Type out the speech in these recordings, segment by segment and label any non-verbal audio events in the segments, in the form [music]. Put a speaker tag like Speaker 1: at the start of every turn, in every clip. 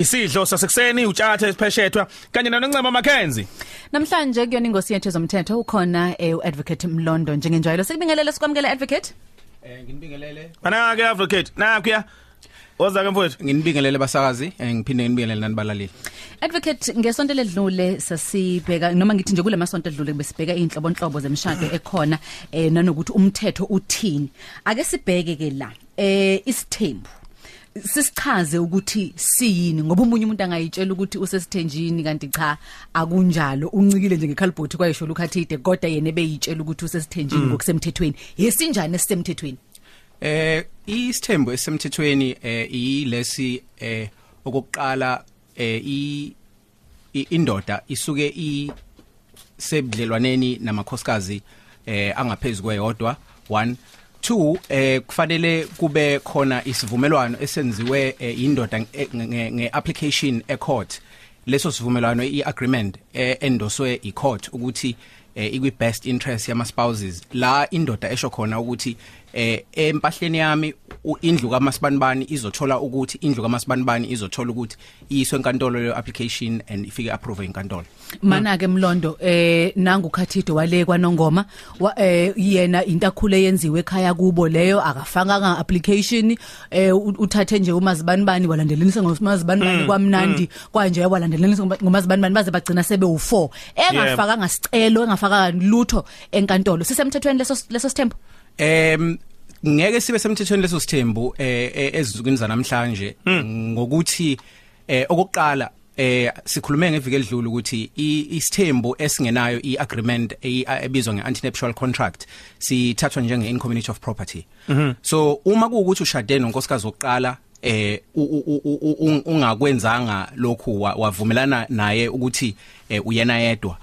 Speaker 1: isidlo sasekuseni utshathe esipheshethwa kanye nanoncema Mackenzie.
Speaker 2: Namhlanje kuyona ingosi yethu zomthetho ukhona eh, uadvocate Mlondo njengenjalo. Sikubingelele sikwamukele advocate?
Speaker 3: Eh nginibingelele.
Speaker 1: Manake advocate. Nakuya oza ke mfowethu.
Speaker 3: Nginibingelele basakazi eh ngiphinde nginibingelele nanibalaleli
Speaker 2: Advocate ngesonto ledlule sasibheka noma ngithi nje kule masonto edlule besibheka inhlobonhlobo zemshado ekhona eh nanokuthi umthetho uthini. Ake sibheke ke la eh isithembu. Sisichaze ukuthi siyini ngoba umunye umuntu angayitshela ukuthi usesithenjini kanti cha akunjalo. Uncikile nje ngekhalibhothi kwayisho ukhathide kodwa yena beyitshela ukuthi usesithenjini ngokusemthethweni. Yesinjani esisemthethweni?
Speaker 3: Eh isithembu esemthethweni eh yilesi eh okokuqala eh i indoda isuke i sebudlelwaneni namakhosikazi eh angaphezulu kweyodwa. 1 2 eh kufanele kube khona isivumelwano esenziwe eh, indoda nge- nge nge- application e court leso sivumelwano i agreement eh, endoswe i court ukuthi eh, ikwi best interest yama spouses la indoda esho khona ukuthi eh empahleni yami indlu kaMasibanibani izothola ukuthi indlu kaMasibanibani izothola ukuthi iyiswe enkantolo le application and ifike approve enkantolo.
Speaker 2: Mana ke Mlondo eh nangu khathide wale kwaNongoma wa, eh yena intakhule yenziwe ekhaya kubo leyo akafanga application eh uthathe nje umazibanibani walandelenisa ngomazibanibani kwamnandi kwanje walandelenisa ngoma- ngomazibanibani baze bagcina sebe u4 engafaka ngasicelo engafaka lutho enkantolo. Sisemthethweni leso leso sithembu
Speaker 3: Em ngeke sibe semthethweni leso sithembu eh eh, ezinsukwini zanamhlanje ngokuthi eh okokuqala eh sikhulume ngeviki edlule ukuthi i- isithembu esingenayo iagreement ebizwa ngeantenuptial contract sithathwa njenge incommunity of property. So uma kuukuthi ushade nonkosikazi oqala eh ungakwenzanga lokhu wa- wavumelana naye ukuthi eh, uyena yedwa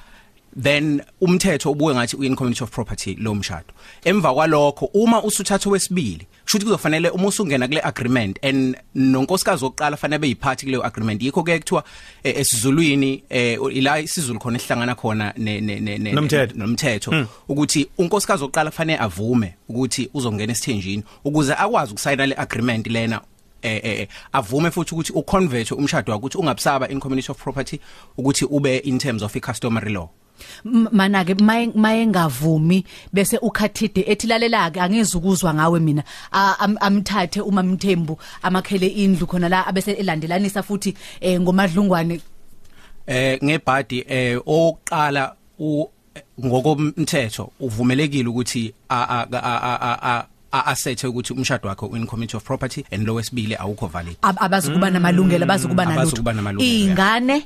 Speaker 3: then umthetho ubuye ngathi uyin community of property lo mshado. Emva kwalokho uma usuthatha wesibili kusho ukuthi kuzofanele uma usungena kule agreement and nonkosikazi oqala fanele beyiphathi kule agreement yikho ke kuthiwa eh, esizulwini eh, ila isizulu khona esihlangana khona ne ne ne ne-
Speaker 1: Nomthetho.
Speaker 3: nomthetho. Ukuthi unkosikazi oqala fanele avume ukuthi uzongena esithenjini ukuze akwazi ukusayina le agreement lena eh eh avume futhi ukuthi uconvert umshado wakhe ukuthi ungabusaba in community of property ukuthi ube in terms of i customary law.
Speaker 2: Mana ke maye ngavumi bese ukhathide ethi lalela ke angezukuzwa ngawe mina. Amthathe uma mthembu amakhele indlu khona la abese elandelanisa futhi eh, ngomadlungwane.
Speaker 3: Eh ngebhadi eh oqala ngokomthetho uvumelekile ukuthi a a a asethe ukuthi umshado wakhe in community of property and lo wesibili awukho valid.
Speaker 2: Ab- abazukuba namalungelo abazukuba
Speaker 3: Abazukuba
Speaker 2: nalutho
Speaker 3: namalungelo, yeah.
Speaker 2: ingane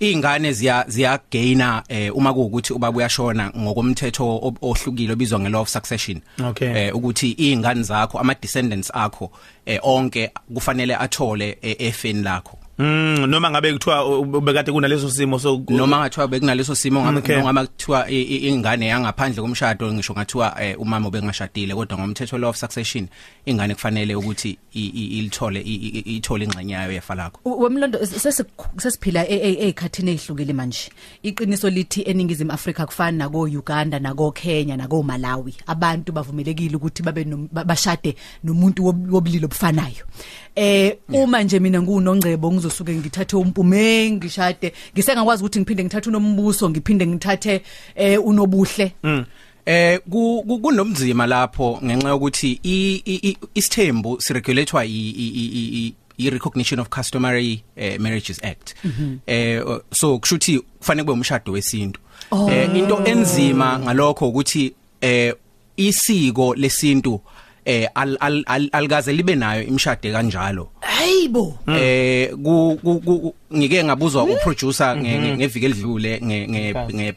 Speaker 3: ingane ziya ziya gaina eh uma kuukuthi ubaba uyashona ngokomthetho ob- ohlukile obizwa nge law of succession.
Speaker 1: Okay.
Speaker 3: eh ukuthi izingane zakho ama descendants akho eh onke kufanele athole eh, efeni lakho.
Speaker 1: Mm noma ngabe kuthiwa ubekade kunaleso simo so
Speaker 3: noma ngathiwa bekunaleso simo
Speaker 1: Mm, okay.
Speaker 3: ngabe ngama kuthiwa i- i- ingane yangaphandle komshado ngisho ngathiwa eh, umama obengashadile kodwa ngomthetho law of succession ingane kufanele ukuthi i- i- ilithole i- i- i- ithole ingxenye yayo yefa lakho.
Speaker 2: U- wemlondo sesi- sesiphila e- e- ezikhathini ezihlukile manje? Iqiniso lithi eningizimu Afrika kufana nako Uganda nako Kenya nako Malawi abantu bavumelekile ukuthi babe nom- ba- bashade nomuntu wob- wobulilo obufanayo. Eh uma nje mina ngunongcebo ngizosuke ngithathe umpume ngishade ngisengakwazi ukuthi ngiphinde ngithathe unombuso ngiphinde ngithathe eh unobuhle.
Speaker 3: Eh ku- ku- kunomzima lapho ngenxa yokuthi i- i- i- isithembu siregulatewa i i- i- i- i recognition of customary eh, marriages act. Eh so kushuthi kufanele kube umshado wesintu. Eh into enzima ngalokho ukuthi eh isiko lesintu eh al- al- al- alikaze libe nayo imshade kanjalo.
Speaker 2: Hayibo
Speaker 3: eh ngike ngabuzwa uproducer nge- nge- ngeviki elidlule nge nge nge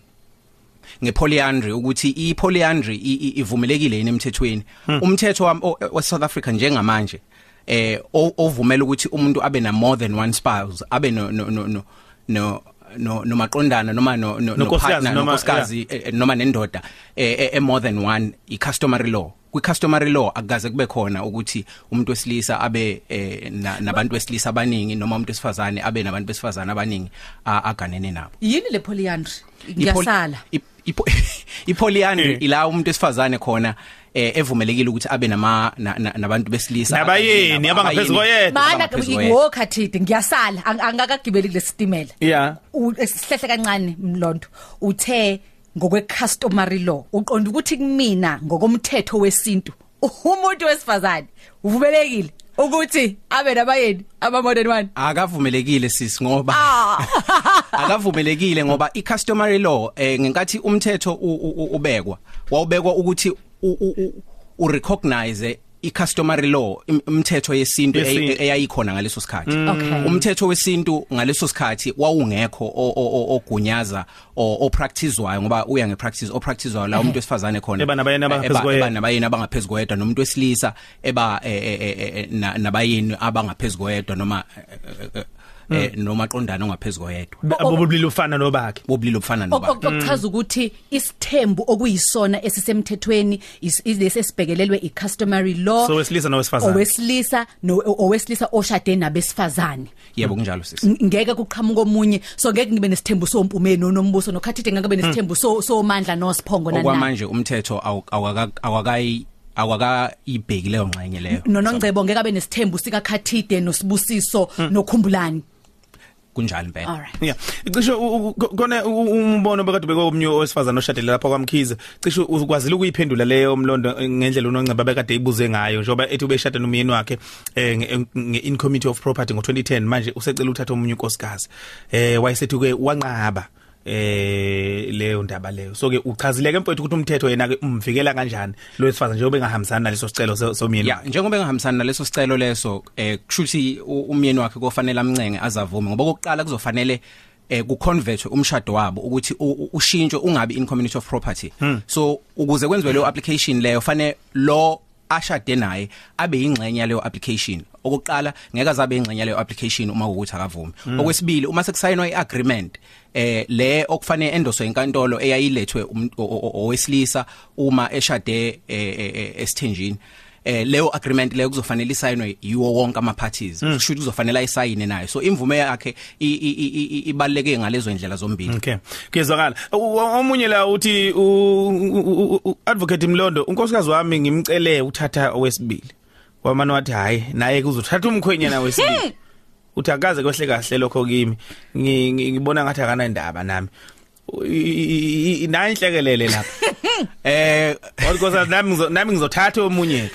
Speaker 3: ngepolyandry ukuthi ipolyandry ivumelekile yini emthethweni? Umthetho wam- o- wa South Africa njengamanje eh ovumela ukuthi umuntu abe na more than one spouse abe no no no no no no nomaqondana noma no no partner
Speaker 1: noma-
Speaker 3: nonkosikazi eh, noma nendoda eh eh, eh, more than one i customary law. Kwi customary law akukaze kube khona ukuthi umuntu wesilisa abe eh, na- nabantu wesilisa abaningi noma umuntu wesifazane abe nabantu besifazane abaningi a- aganene nabo.
Speaker 2: Yini le polyandry?
Speaker 3: Ipoly-
Speaker 2: ngiyasala
Speaker 3: i- ipo- [laughs] ipolyandry
Speaker 1: Eh.
Speaker 3: ila umuntu esifazane khona eh evumelekile ukuthi abe nama na- na- nabantu besilisa
Speaker 1: Nabayeni,
Speaker 3: Naba-
Speaker 1: abangaphezulu koyedwa.
Speaker 2: mana
Speaker 3: abangaphezulu koyedwa.
Speaker 2: ngokhathide ngiyasala. Ang- angakagibeli kulesitimela
Speaker 1: yeah
Speaker 2: U- sihlehla kancane mlondo uthe ngokwe customary law. Uqonda ukuthi kumina ngokomthetho wesintu. Umuntu wesifazane uvumelekile ukuthi abe nabayeni ama modern one?
Speaker 3: Akavumelekile sisi ngoba
Speaker 2: ah. [laughs]
Speaker 3: Akavumelekile ngoba i-customary law eh ngenkathi umthetho u- u- u- ubekwa wawubekwa ukuthi u- u- u- urecognize i-customary law im- imithetho yesintu
Speaker 1: Yesintu.
Speaker 3: ey- eyayikhona ngaleso sikhathi
Speaker 2: Okay.
Speaker 3: umthetho wesintu ngaleso sikhathi wawungekho o- o- o- ogunyaza o- opracticewayo ngoba uya ngepractice opracticewayo la umuntu wesifazane khona
Speaker 1: Eba nabayeni abangaphezu
Speaker 3: eba-
Speaker 1: koyedwa.
Speaker 3: eba nabayeni abangaphezulu koyedwa nomuntu wesilisa eba eh, eh, eh, eh, na- nabayeni abangaphezulu koyedwa noma eh, eh, eh, noma qondana ongaphezulu koyedwa
Speaker 1: abobulili ufana nobakhe.
Speaker 3: Bobulili obufana noba
Speaker 2: okuchaza ukuthi isithembu okuyisona esisemthethweni is- ilesi esibhekelelwe i-customary law.
Speaker 1: So wesilisa nowesifazane.
Speaker 2: Owesilisa no owesilisa oshade nabesifazane.
Speaker 3: Yebo kunjalo sisi
Speaker 2: Ng- ngeke kuqhamuka omunye so ngeke ngibe nesithembu sompumeni nonombuso nokhathide ngeke kube nesithembu so somandla nosipho nana
Speaker 3: okwamanje umthetho awu- awaka- awakayi awakayibheki leyo ngxenye leyo.
Speaker 2: Nonongcebo ngeke abe nesithembu sika khathide nosibusiso nokhumbulani.
Speaker 3: Kunjalo impela
Speaker 2: alright
Speaker 1: Yeah. Cishe u- u- kona u- umbono bekade beko omnye owesifazana oshadile lapha kwamkhize. Cishe ukwazile ukuyiphendula leyo mlondo ngendlela unonceba bekade ibuze ngayo njoba ethi ubeshade nomyeni wakhe eh nge- nge in committee of property ngo2010 manje usecela uthatha omunye unkosikazi. Eh wayesethi ke wanqaba eh leyo ndaba leyo. So ke uchazileke mfowethu ukuthi umthetho yena ke umvikela kanjani lo wesifazana njengoba engahambisani naleso sicelo so- somyeni?
Speaker 3: Ya njengoba engahambisani naleso sicelo leso eh kushuthi u- umyeni wakhe kofanele amncenge azavume. Ngoba kokuqala kuzofanele eh kuconvert umshado wabo ukuthi u- u- ushintsho ungabi in community of property. So ukuze kwenziwe leyo application leyo fanele lo ashade naye abe ingxenye yaleyo application. Okokuqala ngeke azabe ingxenye yaleyo application uma ukuthi akavumi. Okwesibili uma sekusayinwa iagreement eh le okufanele endoswe inkantolo eyayilethwe um- owesilisa uma eshade eh, eh, eh, esithenjini eh leyo agreement leyo kuzofanele isayinwe yiwo wonke ama parties kusho ukuthi kuzofanele ayisayine nayo so imvume yakhe i- i- i- i- ibaleke ngalezo indlela zombili
Speaker 1: Okay. Kuyezwakala. U- Omunye la uthi u- u- u- advocate Mlondo unkosikazi wami ngimcele uthatha owesibili. Wamana wathi hayi naye kuzothatha umkhwenyana wesibili. Uthi akaze kwehle kahle lokho kimi. Ngi- ngi- Ngibona ngathi akana indaba nami. U- i- i- i- Nayi inhlekelele lapha. [laughs]
Speaker 3: eh
Speaker 1: Olkosazi nami ngizo- nami ngizothatha omunye.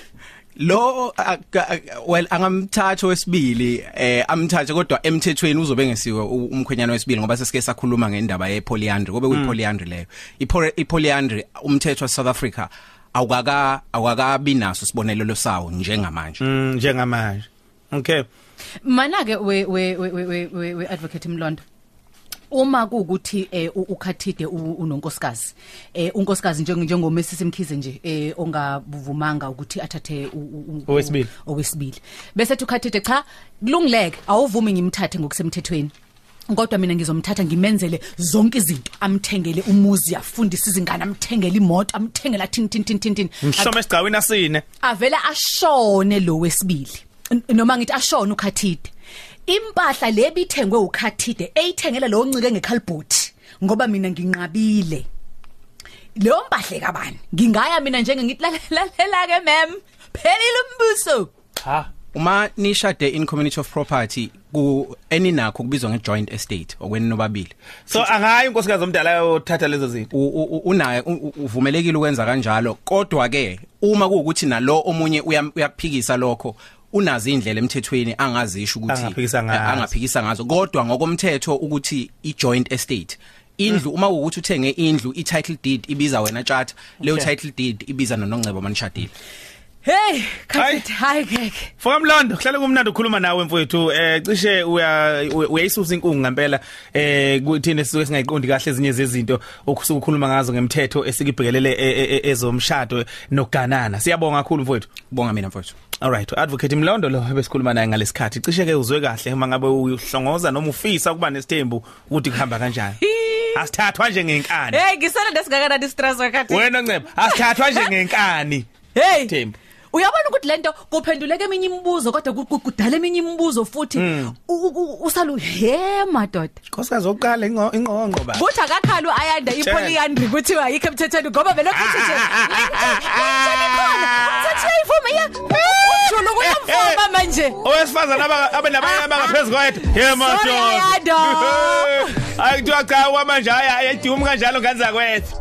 Speaker 3: Lo well angamthatha wesibili eh amthathe kodwa emthethweni uzobe ngesiwe umkhwenyana wesibili ngoba sesike sakhuluma ngendaba ye polyandry kube kuyi polyandry leyo. Ipo- i polyandry umthetho wa South Africa awukaka awakabi naso sibonelelo sawo njengamanje.
Speaker 1: Mm njengamanje. Okay.
Speaker 2: mana ke we we we we- we we- we advocate Mlondo uma kuukuthi eh u- ukhathide u- unonkosikazi eh unkosikazi njenge njengomesi simkhize nje eh ongavumanga ukuthi athathe u- u- u-
Speaker 1: Owesibili.
Speaker 2: owesibili. Bese ukhathide cha kulungileke. Awuvumi ngimthathe ngokusemthethweni. Kodwa mina ngizomthatha ngimenzele zonke izinto. Amthengele umuzi afundise izingane amthengele imoto amthengele thini thini thini thini thini.
Speaker 1: Mhlome sigcawini asine.
Speaker 2: avela ashone lo wesibili. N- noma ngithi ashone ukhathide impahla lebithengwe ukhathide eyithengela lo ncike ngekhalibhothi ngoba mina nginqabile leyo mpahle kabani ngingaya mina njenge ngithi lalela ke mem phelile umbuso
Speaker 1: Cha.
Speaker 3: uma nishade in community of property ku eninakho kubizwa nge joint estate okweni nobabili
Speaker 1: So angayi unkosikazi omdala othatha lezo zinto.
Speaker 3: U- u- u- unaye u- u- uvumelekile ukwenza kanjalo kodwa ke uma kuukuthi nalo omunye uyam- uyakuphikisa lokho unazi indlela emthethweni angazisho ukuthi
Speaker 1: Angaphikisa ngazo.
Speaker 3: eh, kodwa ngokomthetho ukuthi i joint estate indlu uma ukuthi uthenge indlu i title deed ibiza wena chat leyo title deed ibiza nonongcebo manishadile.
Speaker 2: Hey khathide hayi. keke
Speaker 1: Foka Mlondo hlale kumnandi ukukhuluma nawe mfowethu. Eh cishe uya uyayisusa inkungu ngempela eh kuthini sisuke singayiqondi kahle ezinye zezinto okusuka ukukhuluma ngazo ngemthetho esikibhekelele e- e- ezomshado nokuganana siyabonga kakhulu mfowethu.
Speaker 3: Bonga mina mfowethu.
Speaker 1: Alright advocate Mlondo lo ebesikhuluma naye ngalesikhathi. Cishe ke uzwe kahle uma ngabe uhlongoza noma ufisa kuba nesithembu ukuthi kuhamba kanjani. [laughs] Asithathwa njengenkani
Speaker 2: hey ngisana ndesingakanani stress wakhathi.
Speaker 1: Wena nceba asithathwa njengenkani
Speaker 2: hey!
Speaker 1: Thembu
Speaker 2: uyabona ukuthi lento kuphenduleke eminye imibuzo kodwa ku- ku- kudala eminye imibuzo futhi u- u- usalu he madoda
Speaker 1: Nkosikazi oqala inqo inqonqo ba.
Speaker 2: Futhi akakhalu ayanda ipolyandry kuthiwa ayikho emthethweni ngoba vele kuthi nje lento khona uthathe ifomu ya ujulu kuyamfoma manje
Speaker 1: Owesifazana aba abenabanye abangaphezulu kwethu. Ye
Speaker 2: Sorry, Ayanda.
Speaker 1: Ayi kuthiwa cha wa manje haya ayidumi kanjalo nganza kwethu.